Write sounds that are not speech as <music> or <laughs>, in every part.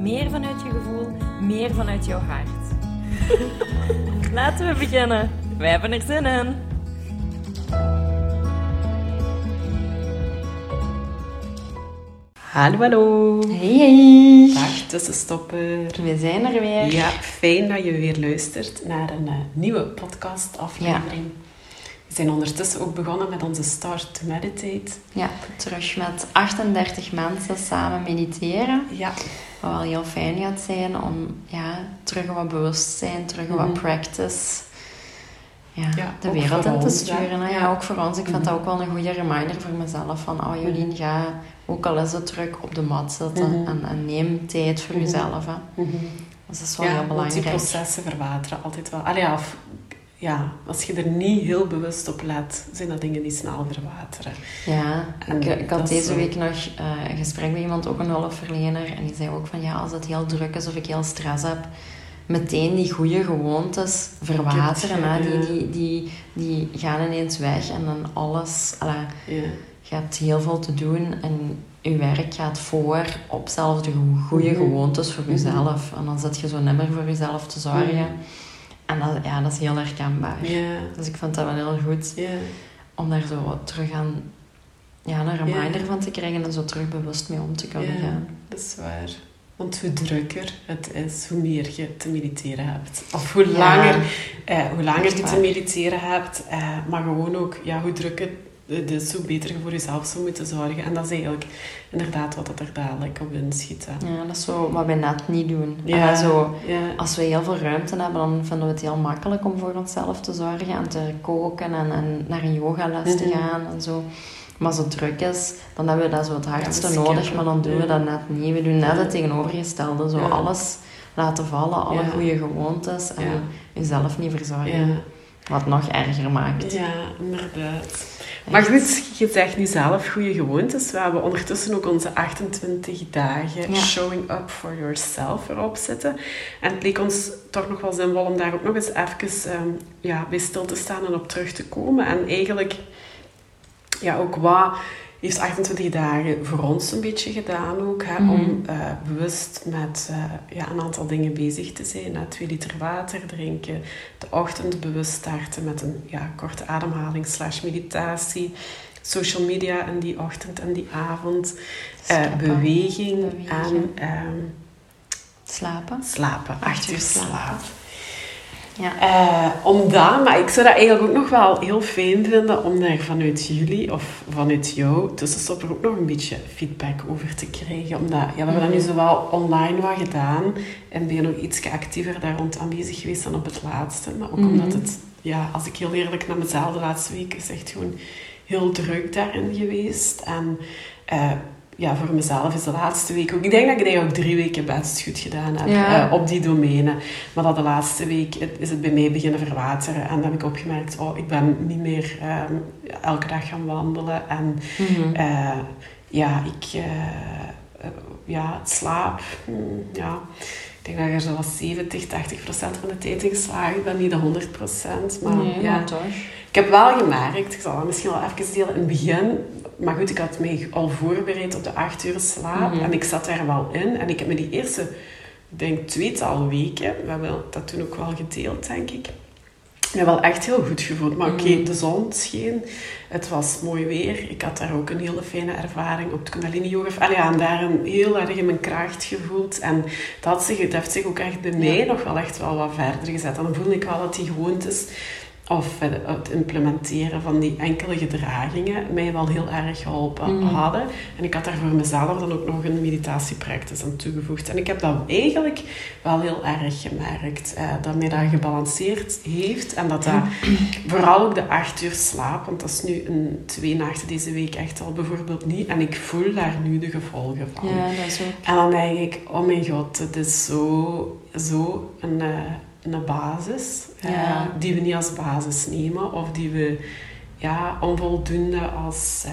meer vanuit je gevoel, meer vanuit jouw hart. <laughs> Laten we beginnen. Wij hebben er zin in. Hallo, hallo. Hey, hey. Dag tussenstopper. We zijn er weer. Ja, fijn dat je weer luistert naar een eh, nieuwe podcastaflevering. We zijn ondertussen ook begonnen met onze Start to Meditate. Ja, terug met 38 mensen samen mediteren. Ja, Wat wel heel fijn gaat zijn om ja, terug wat bewustzijn, terug wat Mhm. practice ja, Ja, de wereld in te sturen. Ja. Ja. ook voor ons. Ik vind dat ook wel een goede reminder voor mezelf. Van, oh Jolien, ga ook al is het druk op de mat zitten. Mhm. En, en neem tijd voor Mhm. jezelf. Hè. Mhm. Dus dat is wel ja heel want die belangrijk. processen verwateren altijd wel. Allee, ja, of, ja, als je er niet heel bewust op let, zijn dat dingen die snel verwateren. Ja, En ik, ik had deze week nog eh, een gesprek bij iemand, ook een hulpverlener. En die zei ook van, ja, als het heel druk is of ik heel stress heb, meteen die goede gewoontes verwateren. Hè? Die, Ja. die, die, die gaan ineens weg en dan alles... Alla, Ja. je hebt heel veel te doen en je werk gaat voor op zelf de goede Mhm. gewoontes voor Mhm. jezelf. En dan zit je zo nimmer voor jezelf te zorgen. En dat, ja, dat is heel herkenbaar. Ja. Dus ik vind dat wel heel goed Ja. om daar zo terug aan ja, een reminder van te krijgen en zo terug bewust mee om te kunnen gaan. Dat is waar. Want hoe drukker het is, hoe meer je te mediteren hebt. Of hoe langer, eh, hoe langer je te mediteren hebt. Eh, maar gewoon ook, ja, hoe drukker is, hoe beter je voor jezelf zou moeten zorgen. En dat is eigenlijk inderdaad wat dat er dadelijk op inschiet. hè. Ja, dat is zo wat we net niet doen. Ja. Zo, Ja. als we heel veel ruimte hebben, dan vinden we het heel makkelijk om voor onszelf te zorgen en te koken en, en naar een yogales te Mhm. gaan en zo. Maar als het druk is, dan hebben we dat zo het hardste nodig, maar dan doen we dat net niet. We doen net het tegenovergestelde. Zo alles laten vallen, alle goede gewoontes en jezelf niet verzorgen. Wat nog erger maakt. ja, inderdaad. Maar goed, je zegt nu zelf goede gewoontes. We hebben ondertussen ook onze 28 dagen Ja. showing up for yourself erop zitten. En het leek ons toch nog wel zinvol om daar ook nog eens even ehm, ja, bij stil te staan en op terug te komen. En eigenlijk, ja, ook wat heeft 28 dagen voor ons een beetje gedaan ook. Hè, Mhm. Om eh, bewust met eh, ja, een aantal dingen bezig te zijn. Hè, twee liter water drinken, de ochtend bewust starten met een ja, korte ademhaling slash meditatie. Social media in die ochtend en die avond. Eh, beweging, en ehm, Slapen. slapen. Acht uur slapen. Ja. Eh, omdat, maar ik zou dat eigenlijk ook nog wel heel fijn vinden om daar vanuit jullie of vanuit jou tussenstopper ook nog een beetje feedback over te krijgen. Omdat, ja, we hebben dat nu zowel online wat gedaan en ben je nog iets actiever daar rond aanwezig geweest dan op het laatste. Maar ook Mhm. omdat het, ja, als ik heel eerlijk naar mezelf de laatste week is echt gewoon heel druk daarin geweest. En eh, ja, voor mezelf is de laatste week ook... Ik denk dat ik eigenlijk ook drie weken best goed gedaan heb Ja. eh, op die domeinen. Maar dat de laatste week het- is het bij mij beginnen verwateren. En dan heb ik opgemerkt, oh, ik ben niet meer ehm, elke dag gaan wandelen. En Mhm. eh, ja, ik... eh, ja, slaap... hmm, ja, ik denk dat er zo wel 70, 80 procent van de tijd in geslaagd ben. Niet de 100 procent, maar nee, ja. maar toch. Ik heb wel gemerkt, ik zal dat misschien wel even delen in het begin, maar goed, ik had mij al voorbereid op de acht uur slaap Mhm. en ik zat daar wel in. En ik heb me die eerste, ik denk tweetal weken, we hebben dat toen ook wel gedeeld, denk ik, me wel echt heel goed gevoeld. Maar oké, Mhm. de zon scheen, het was mooi weer, ik had daar ook een hele fijne ervaring op de Kundalini Yoga. Allee, ja, en daar een heel erg in mijn kracht gevoeld. En dat, zich, dat heeft zich ook echt bij mij nog wel echt wel wat verder gezet. En dan voelde ik wel dat die gewoontes of het implementeren van die enkele gedragingen mij wel heel erg geholpen Mhm. hadden. En ik had daar voor mezelf dan ook nog een meditatiepractice aan toegevoegd. En ik heb dat eigenlijk wel heel erg gemerkt. eh, dat mij dat gebalanceerd heeft. En dat dat <clears throat> vooral ook de acht uur slaap, want dat is nu een twee nachten deze week echt al bijvoorbeeld niet. En ik voel daar nu de gevolgen van. Ja, dat is ook... En dan denk ik, oh mijn god, het is zo, zo een, eh, een basis eh, die we niet als basis nemen of die we ja, onvoldoende als eh,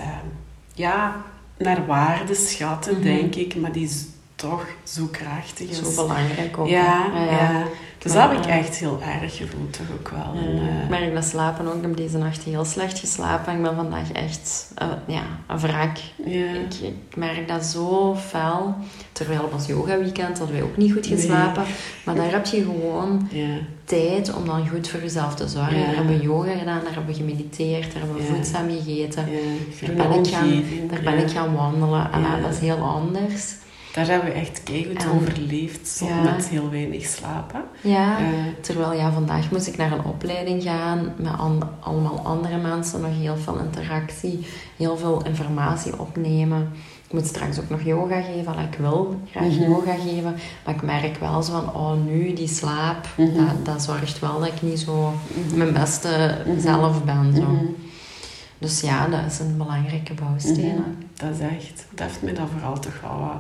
ja, naar waarde schatten, Mhm. denk ik, maar die toch zo krachtig is. Zo belangrijk ook. ja, ja, Dus Maar, dat heb ik eh, echt heel erg gevoeld, toch ook wel. En, eh, ik merk dat slapen ook. Ik heb deze nacht heel slecht geslapen. Ik ben vandaag echt eh, ja, een wrak. ja. Ik, ik merk dat zo fel. Terwijl op ons yoga weekend hadden wij ook niet goed geslapen. Maar daar heb je gewoon tijd om dan goed voor jezelf te zorgen. Daar hebben we yoga gedaan, daar hebben we gemediteerd, daar hebben we voedzaam gegeten. Daar ben, ik gaan, daar ben ik gaan wandelen. En Ja. dat is heel anders. Daar hebben we echt En- overleefd, Ja. met heel weinig slapen. Ja. Eh, Terwijl ja, vandaag moest ik naar een opleiding gaan met an- allemaal andere mensen, nog heel veel interactie, heel veel informatie opnemen. Ik moet straks ook nog yoga geven, ik wil graag Mhm. yoga geven, maar ik merk wel zo van, oh nu die slaap, Mhm. dat, dat zorgt wel dat ik niet zo mhm. mijn beste zelf ben. Zo. Dus ja, dat is een belangrijke bouwsteen. Dat is echt, dat heeft mij dat vooral toch wel wat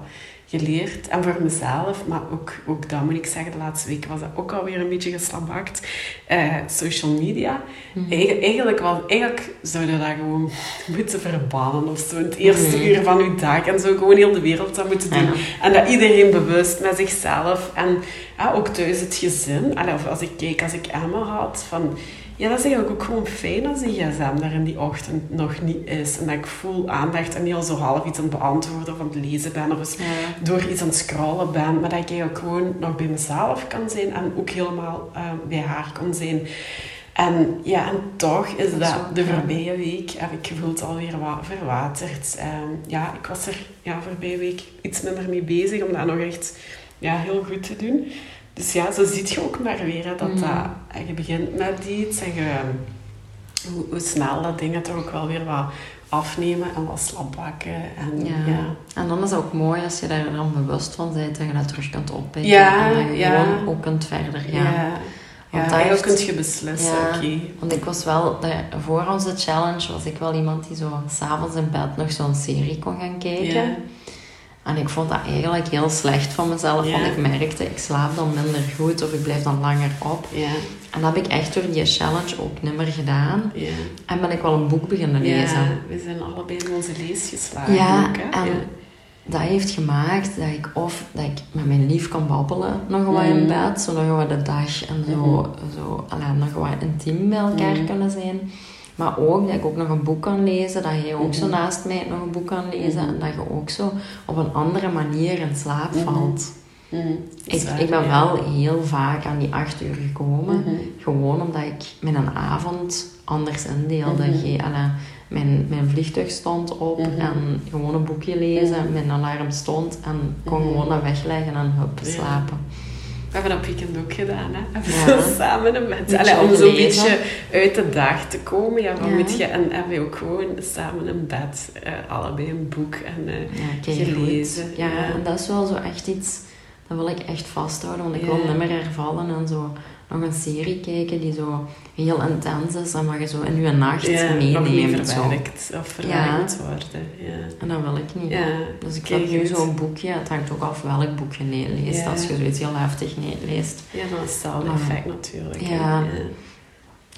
geleerd. En voor mezelf, maar ook, ook dat moet ik zeggen, de laatste weken was dat ook alweer een beetje geslabakt. Eh, social media. Mhm. Eigen- Eigenlijk, wel, eigenlijk zouden we dat gewoon <laughs> moeten verbannen of zo. In het eerste Mhm. uur van uw dag en zo gewoon heel de wereld dat moeten doen. En dat iedereen bewust met zichzelf en ja, ook thuis het gezin. Of als ik kijk, als ik Emma had, van... Ja, dat is eigenlijk ook gewoon fijn als die gsm daar in die ochtend nog niet is. En dat ik voel aandacht en niet al zo half iets aan het beantwoorden of aan het lezen ben. Of eens Ja. door iets aan het scrollen ben. Maar dat ik eigenlijk gewoon nog bij mezelf kan zijn en ook helemaal eh, bij haar kan zijn. En ja, en toch is Dat de voorbije week, heb ik gevoeld, alweer wat verwaterd. Ehm, ja, ik was er ja, voorbije week iets minder mee bezig om dat nog echt ja, heel goed te doen. Dus ja, zo zie je ook maar weer hè, dat, Mhm. dat je begint met iets en je, hoe, hoe snel dat dingen toch ook wel weer wat afnemen en wat slapbakken. En, Ja. ja. En dan is het ook mooi als je daar dan bewust van bent dat je dat terug kunt oppikken. Ja, en dat je ja. gewoon ook kunt verder gaan. Ja, ja. Want heeft- kun je beslissen, Ja. oké. Want ik was wel, voor onze challenge was ik wel iemand die zo s'avonds in bed nog zo'n serie kon gaan kijken. En ik vond dat eigenlijk heel slecht van mezelf, Ja. want ik merkte, ik slaap dan minder goed of ik blijf dan langer op. Ja, En dat heb ik echt door die challenge ook nimmer gedaan. ja. En ben ik wel een boek beginnen lezen. Ja, we zijn allebei in onze lees geslagen Ja, ook, hè. en dat heeft gemaakt dat ik of dat ik met mijn lief kan babbelen nog wat in Mhm. bed, zo nog wat de dag en zo, Mhm. zo alleen nog wat intiem bij elkaar Mhm. kunnen zijn. Maar ook dat ik ook nog een boek kan lezen, dat jij ook zo Mhm. naast mij nog een boek kan lezen Mhm. en dat je ook zo op een andere manier in slaap Mhm. valt. Ik, waar, ik ben ja. wel heel vaak aan die acht uur gekomen. Gewoon omdat ik mijn avond anders indeelde. Ge- allee, mijn, mijn vliegtuig stond op en gewoon een boekje lezen. Mijn alarm stond en kon gewoon dat wegleggen en hup, Ja. We hebben dat weekend ook gedaan, hè. Ja. samen bed. Beetje Allee, om zo'n beetje uit de dag te komen. Ja, wat Ja. moet je... En hebben we ook gewoon samen in bed eh, allebei een boek en eh, Ja, gelezen. Ja, Ja. en dat is wel zo echt iets, dat wil ik echt vasthouden. Want ik wil niet meer hervallen en zo nog een serie kijken die zo heel intens is en wat je zo in je nacht ja, meer meeneemt. Zo. verwerkt of verwerkt worden. Ja. En dat wil ik niet. Ja. Dus ik heb nu zo'n boekje. Het hangt ook af welk boekje je leest. Ja. Als je zoiets heel heftig leest. ja, dan is effect natuurlijk. Ja.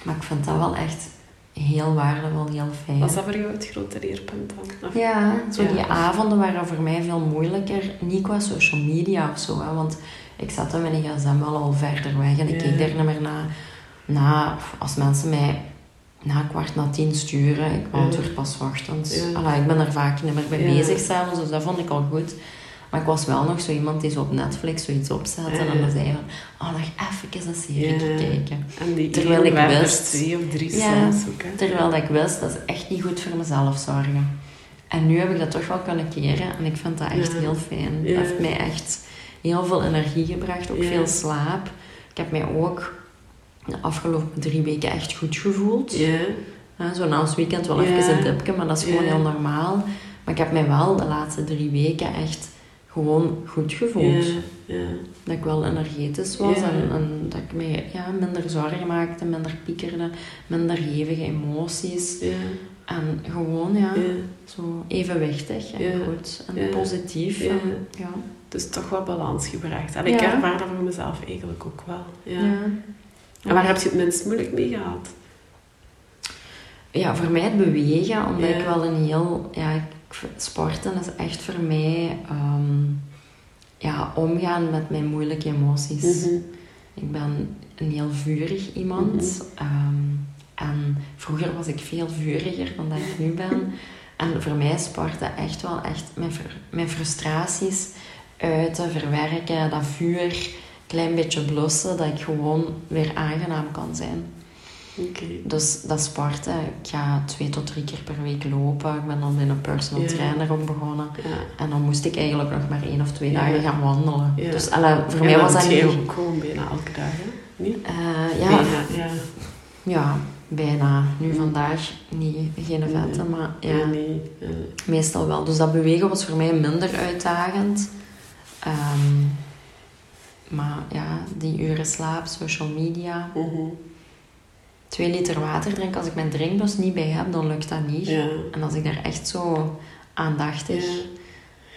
Maar ik vind dat wel echt heel waardevol, heel fijn. Was dat voor jou het grote leerpunt dan? Of- Ja, zo Ja. die avonden waren voor mij veel moeilijker. Niet qua social media of zo. Hè, want ik zat dan met een gsm wel al verder weg. En ik keek daar niet meer naar. Na, als mensen mij na kwart na tien sturen, ik beantwoord pas ochtends. Ja. Allee, ik ben er vaak niet meer mee bezig s'avonds, dus dat vond ik al goed. Maar ik was wel nog zo iemand die zo op Netflix zoiets opzette Ja. en dan zei van, oh, nog even een serie Ja. kijken. En die Terwijl ik wist- twee of drie ook. Hè. Terwijl dat ik wist, dat is echt niet goed voor mezelf zorgen. En nu heb ik dat toch wel kunnen keren en ik vind dat echt heel fijn. Dat heeft mij echt heel veel energie gebracht, ook Ja. veel slaap. Ik heb mij ook de afgelopen drie weken echt goed gevoeld. Ja. Zo na ons weekend wel even een dipje, maar dat is gewoon heel normaal. Maar ik heb mij wel de laatste drie weken echt gewoon goed gevoeld. Ja. Ja. Dat ik wel energetisch was en, en dat ik mij ja, minder zorgen maakte, minder piekerde, minder hevige emoties. Ja. En gewoon, ja, zo evenwichtig en goed en positief. En, ja. Dus toch wel balans gebracht. En ik Ja. ervaar dat voor mezelf eigenlijk ook wel. Ja. Ja. En waar heb je het minst moeilijk mee gehad? Ja, voor mij het bewegen, omdat Ja. ik wel een heel... Ja, ik, sporten is echt voor mij ehm, ja, omgaan met mijn moeilijke emoties. Mhm. Ik ben een heel vurig iemand. Mhm. ehm, en vroeger was ik veel vuriger dan dat ik nu ben. En voor mij sporten echt wel echt mijn, mijn frustraties uiten, verwerken, dat vuur, klein beetje blussen, dat ik gewoon weer aangenaam kan zijn. Oké. Dus dat sporten, ik ga twee tot drie keer per week lopen. Ik ben dan bij een personal trainer ook begonnen. Ja. En dan moest ik eigenlijk nog maar één of twee Ja. dagen gaan wandelen. Ja. Dus alle, voor mij was dat niet... ook gewoon bijna elke dag, hè? Niet? Eh, ja, Bijna, ja. ja, bijna. Nu vandaag niet, geen Nee. vetten, maar ja, Ja, nee. Ja. meestal wel. Dus dat bewegen was voor mij minder uitdagend. Ehm, maar ja, die uren slaap, social media. Mhm. Twee liter water drinken. Als ik mijn drinkbus niet bij heb, dan lukt dat niet. Ja. En als ik daar echt zo aandachtig, Ja.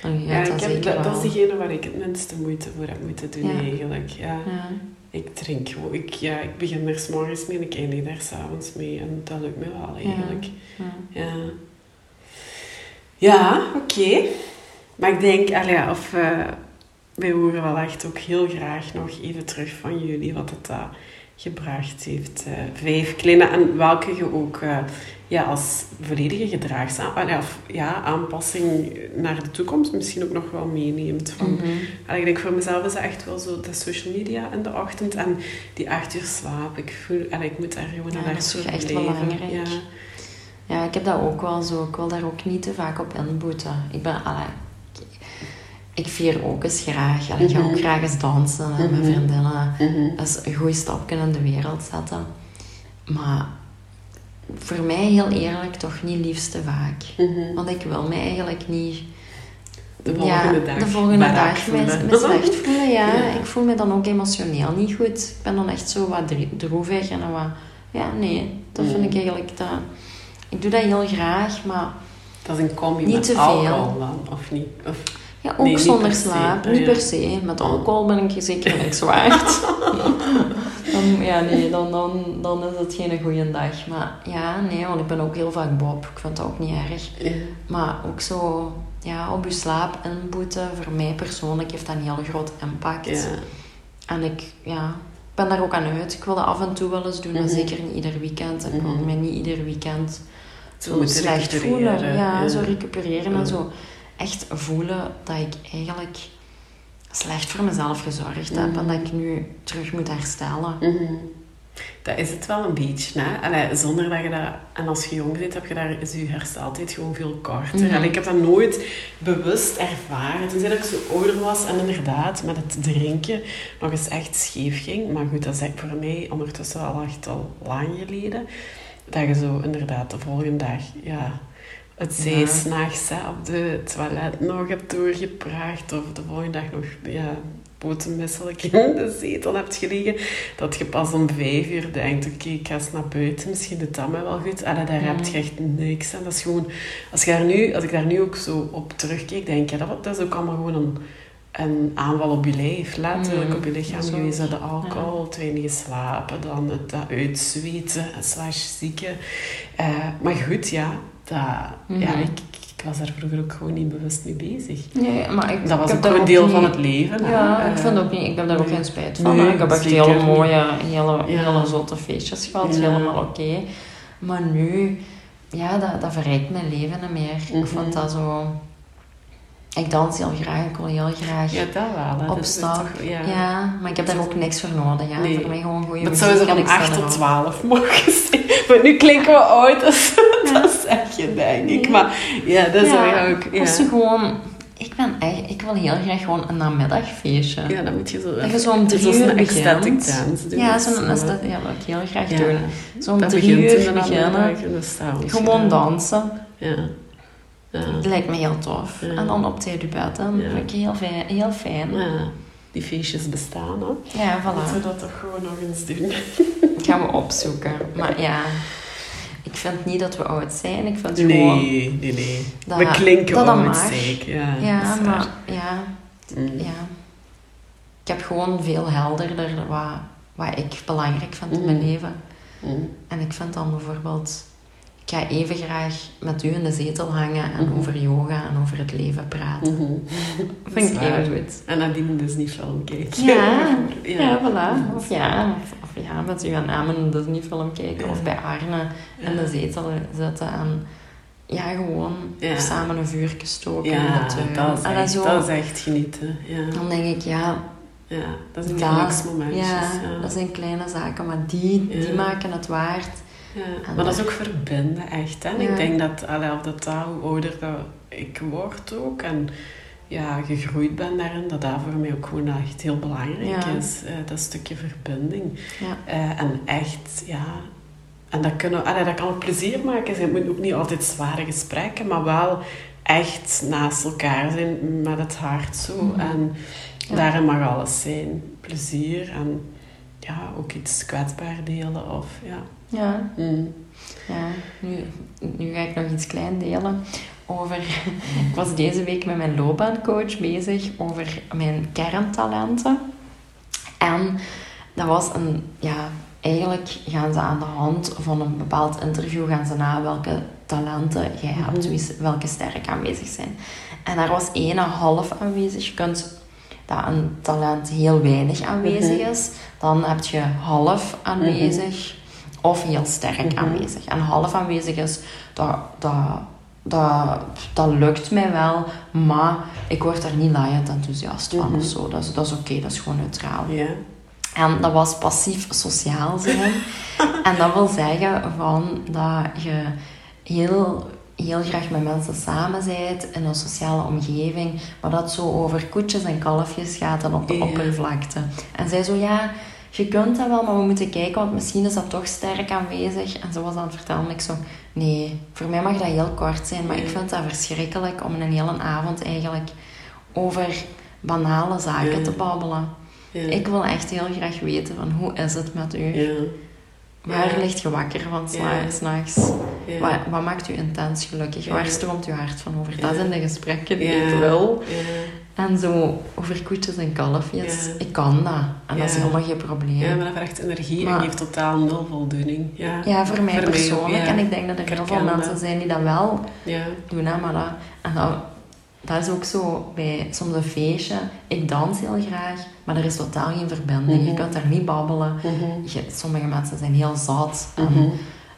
dan Ja, dat ik heb, dat, wel. dat is degene waar ik het minste moeite voor heb moeten doen Ja. eigenlijk. Ja. Ja. Ik drink gewoon. Ik, ja, ik begin er 's morgens mee en ik eindig daar s'avonds mee. En dat lukt me wel eigenlijk. Ja. Ja, ja oké. Maar ik denk, allee, of, eh, wij horen wel echt ook heel graag nog even terug van jullie wat het uh, gebracht heeft. eh, vijf kleine en welke je ook eh, ja, als volledige gedragsaanpassing, of ja, aanpassing naar de toekomst misschien ook nog wel meeneemt. Van, Mhm. Ik denk voor mezelf is dat echt wel zo de social media in de ochtend en die acht uur slaap. Ik voel, allee, ik moet daar gewoon Ja, aan dat is echt blijven. belangrijk. Ja. Ja, ik heb dat ook wel zo. Ik wil daar ook niet te vaak op inboeten. Ik ben, allee, ik, vier ook eens graag. Ik ga ook Mhm. graag eens dansen met mijn Mhm. vriendinnen. Mhm. Dat is een goede stapje in de wereld zetten. Maar voor mij, heel eerlijk, toch niet liefst te vaak. Want ik wil mij eigenlijk niet... De volgende ja, dag. de volgende dag mij slecht <laughs> voelen, ja. Ja. Ik voel me dan ook emotioneel niet goed. Ik ben dan echt zo wat droevig en wat... Ja, nee, dat vind ik eigenlijk... Dat, ik doe dat heel graag, maar Dat is een combi Niet met te veel. dan, of niet? Of, ja, ook Nee, zonder slaap. Niet per se. Met alcohol ben ik zeker niks <laughs> waard. <laughs> dan, ja, nee, dan, dan, dan is het geen goede dag. Maar ja, nee, want ik ben ook heel vaak bob. Ik vind dat ook niet erg. ja. Maar ook zo, ja, op je slaap inboeten, voor mij persoonlijk heeft dat een heel groot impact. Ja. En ik, ja, ik ben daar ook aan uit. Ik wil dat af en toe wel eens doen, maar Mhm. zeker niet ieder weekend. Ik wil Mhm. mij niet ieder weekend zo slecht voelen. Ja, ja. zo recupereren en zo echt voelen dat ik eigenlijk slecht voor mezelf gezorgd heb en dat ik nu terug moet herstellen. Mhm. Dat is het wel een beetje, hè? Allee, zonder dat je dat... En als je jong bent, heb je daar, is je hersteltijd gewoon veel korter. Mhm. Allee, ik heb dat nooit bewust ervaren. Toen dat ik zo ouder was en inderdaad met het drinken nog eens echt scheef ging. Maar goed, dat is echt voor mij ondertussen al echt al lang geleden. Dat je zo inderdaad de volgende dag, ja... Het zij Ja. s'nachts op de toilet nog hebt doorgepraat. Of de volgende dag nog, ja, <laughs> in de zetel hebt gelegen. Dat je pas om vijf uur denkt, oké, ik ga eens naar buiten. Misschien doet dat mij wel goed. En daar heb je echt niks aan. Dat is gewoon... Als, je daar nu, als ik daar nu ook zo op terugkijk, denk ik, dat, dat is ook allemaal gewoon een, een aanval op je lijf. Letterlijk Mm, op je lichaam dat geweest. De alcohol, te weinig slapen, dan het dat uitzweten, slash zieken. Eh, maar goed, ja. Dat, ja Mhm. ik, ik was daar vroeger ook gewoon niet bewust mee bezig. Nee, maar ik, Dat was ik ook daar deel van het leven. Ja, ik Eh, vind ook niet, ik heb daar ook geen spijt van. Nee, ik heb echt hele mooie, hele, hele zotte feestjes gehad, helemaal oké. Maar nu, ja, dat, dat verrijkt mijn leven niet meer. Mhm. Ik vond dat zo... Ik dans heel graag, ik wil heel graag Ja, dat wel. Op stap. Ja. ja. maar ik heb daar ook niks voor nodig. Ja. Nee. Voor mij gewoon goede Dat zou ze van en ik sta 8 tot erop. 12 mogen zijn. Maar nu klinken we oud. Dus zeg je, denk ik. Maar ja, dat zou je ook... Als je gewoon... Ik, ben echt, ik wil heel graag gewoon een namiddagfeestje. Ja, dan moet je zo... Dat je zo om drie uur een ecstatic dance doen. Ja, zo'n ja, dat wil ik heel graag Ja. doen. Zo om Dat drie uur de beginnen. Gewoon dansen. Ja. Ja. Dat lijkt me heel tof. Ja. En dan op tijd je bed. Dat Ja. vind ik heel fijn. Heel fijn. ja. Die feestjes bestaan, hè. Ja, Laten we voilà. dat toch gewoon nog eens doen. Dat gaan we opzoeken. Maar ja, ik vind niet dat we oud zijn. Ik vind gewoon... Nee, nee, nee. Dat- we klinken dat oud, zeker. Ja, Ja, maar ja, Mm. ja. Ik heb gewoon veel helderder wat, wat ik belangrijk vind in Mm. mijn leven. Mm. En ik vind dan bijvoorbeeld... Ik ga even graag met u in de zetel hangen en Mhm. over yoga en over het leven praten. Mhm. <laughs> Dat vind ik even goed. En nadien dus niet film kijken. Ja, <laughs> ja, ja. voilà. Of ja, of, of ja, met u en Amen een Disney-film kijken. Ja. Of bij Arne in de zetel zitten en ja, gewoon Ja. samen een vuurtje stoken in Ja, de tuin. dat is, en echt, zo, dat is echt genieten. Ja, dan denk ik, ja, ja dat zijn dat- ja, dat zijn kleine zaken, maar die, die maken het waard. Ja, maar dat is ook verbinden, echt. Hè? Ja. Ik denk dat, allee, dat hoe ouder dat ik word ook en ja, gegroeid ben daarin, dat dat voor mij ook gewoon echt heel belangrijk Ja. is. eh, dat stukje verbinding. Ja. Eh, en echt, ja... En dat, kunnen, allee, dat kan ook plezier maken. Het moeten ook niet altijd zware gesprekken, maar wel echt naast elkaar zijn met het hart zo. Mhm. En daarin mag alles zijn. Plezier en ja, ook iets kwetsbaar delen of ja... Ja, Mm. ja. Nu, nu ga ik nog iets klein delen over... <laughs> Ik was deze week met mijn loopbaancoach bezig over mijn kerntalenten. En dat was een... Ja, eigenlijk gaan ze aan de hand van een bepaald interview gaan ze na welke talenten jij hebt, Mhm. wie- welke sterk aanwezig zijn. En daar was één half aanwezig. Je kunt dat een talent heel weinig aanwezig Mhm. is, dan heb je half aanwezig of heel sterk Mhm. aanwezig. En half aanwezig is, dat, dat, dat, dat lukt mij wel, maar ik word er niet laaiend enthousiast van Mhm. of zo. Dat is, dat is oké, dat is gewoon neutraal. En dat was passief sociaal zijn. <laughs> en dat wil zeggen van dat je heel, heel graag met mensen samen bent in een sociale omgeving, maar dat zo over koetjes en kalfjes gaat en op de Ja. oppervlakte. En zij zo, ja, je kunt dat wel, maar we moeten kijken, want misschien is dat toch sterk aanwezig. En ze was aan het vertellen, ik zo, nee, voor mij mag dat heel kort zijn, maar ik vind dat verschrikkelijk om een hele avond eigenlijk over banale zaken Ja. te babbelen. Ja. Ik wil echt heel graag weten van hoe is het met u? Ja. Waar ligt je wakker van s'nachts? Ja. Wat, wat maakt u intens gelukkig? Waar stroomt uw hart van over? Dat zijn de gesprekken die Ja. ik wil. Ja. En zo over koetjes en kalfjes. Ja. Ik kan dat. En dat is Ja. helemaal geen probleem. ja, Ja, maar dat vraagt energie Maar- en geeft totaal nul voldoening. Ja, voor mij Voor mij persoonlijk. ja. En ik denk dat er heel veel mensen zijn die dat wel ja. doen. Hè? Maar dat, en dat, dat is ook zo bij soms een feestje. Ik dans heel graag, maar er is totaal geen verbinding. Je Mhm. kunt daar niet babbelen. Mhm. Je- sommige mensen zijn heel zat. En Mhm.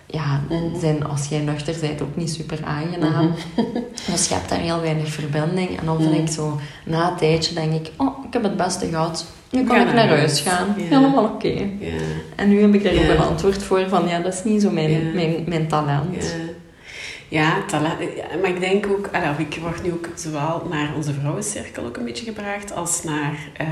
Ja, Mhm. zijn als jij nuchter bent ook niet super aangenaam. Mhm. <laughs> Dus je hebt daar heel weinig verbinding. En dan vind Mhm. ik zo, na een tijdje denk ik, oh, ik heb het beste gehad. Nu kan ik naar huis. gaan. Ja. Helemaal oké. Ja. En nu heb ik daar ook een antwoord voor van, ja, dat is niet zo mijn, mijn, mijn talent. Ja, talent, maar ik denk ook, of ik word nu ook zowel naar onze vrouwencirkel ook een beetje gebracht, als naar ehm,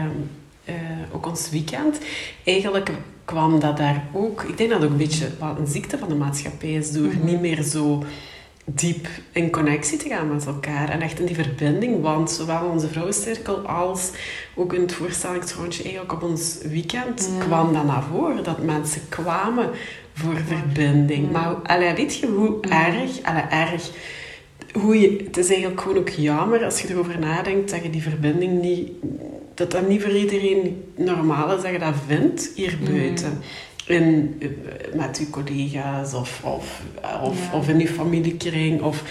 eh, ook ons weekend. Eigenlijk kwam dat daar ook, ik denk dat het ook een beetje wat een ziekte van de maatschappij is, door Mhm. niet meer zo diep in connectie te gaan met elkaar en echt in die verbinding, want zowel onze vrouwencirkel als ook in het voorstellingsrondje eigenlijk op ons weekend Ja. kwam dat naar voren, dat mensen kwamen voor verbinding. Ja. Maar allee, weet je hoe erg, allee, erg, hoe je, het is eigenlijk gewoon ook jammer als je erover nadenkt dat je die verbinding niet, dat dat niet voor iedereen normaal is dat je dat vindt hier Mhm. buiten. In, eh, met je collega's of, of, of, Ja. of in je familiekring of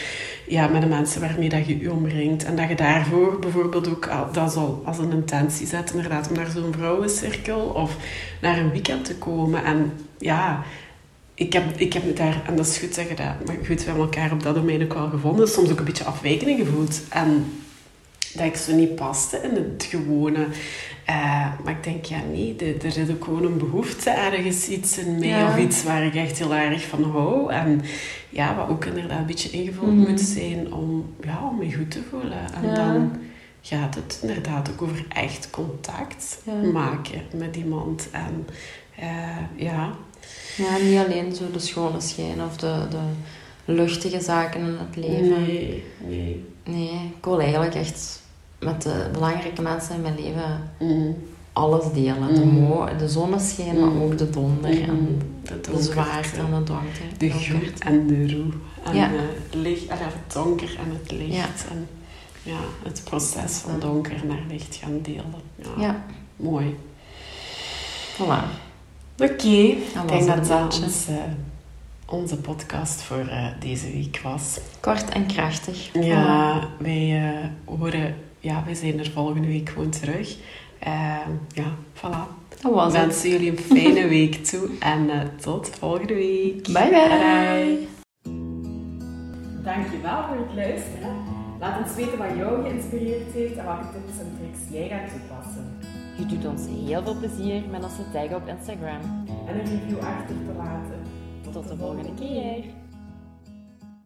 ja, met de mensen waarmee dat je je omringt. En dat je daarvoor bijvoorbeeld ook dat zal als een intentie zet, inderdaad, om naar zo'n vrouwencirkel of naar een weekend te komen. En ja, ik heb, ik heb daar, en dat is goed zeggen, dat, maar goed, we hebben elkaar op dat domein ook wel gevonden, soms ook een beetje afwijkingen gevoeld. En dat ik zo niet paste in het gewone. Eh, maar ik denk, ja, nee, de- er zit ook gewoon een behoefte ergens iets in mij Ja. of iets waar ik echt heel erg van hou. En ja, wat ook inderdaad een beetje ingevuld Mhm. moet zijn om, ja, om me goed te voelen. En Ja. dan, gaat het inderdaad ook over echt contact Ja. maken met iemand. En eh, ja, Ja, niet alleen zo de schone schijn of de, de luchtige zaken in het leven. nee, nee. Nee, ik wil eigenlijk echt met de belangrijke mensen in mijn leven Mm. alles delen. De, Mhm. mo de zonneschijn, maar Mhm. ook de donder en Mm. De, de donkerte, zwaarte en de donker. De goed en de roe. En Ja. eh, licht, ja, het donker en het licht. Ja. En ja, het proces van donker naar licht gaan delen. Ja, Ja, mooi. voilà. Oké, ik denk dat dat eh, onze podcast voor eh, deze week was. Kort en krachtig. Ja, wij eh, horen... Ja, wij zijn er volgende week gewoon terug. Eh, ja, voilà. Dat was het. wens jullie een fijne week toe. En eh, tot volgende week. Bye bye. Dankjewel voor het luisteren. Laat ons weten wat jou geïnspireerd heeft en welke tips en tricks jij gaat toepassen. Je doet ons heel veel plezier met onze tag op Instagram. En een review achter te laten. Tot de volgende keer.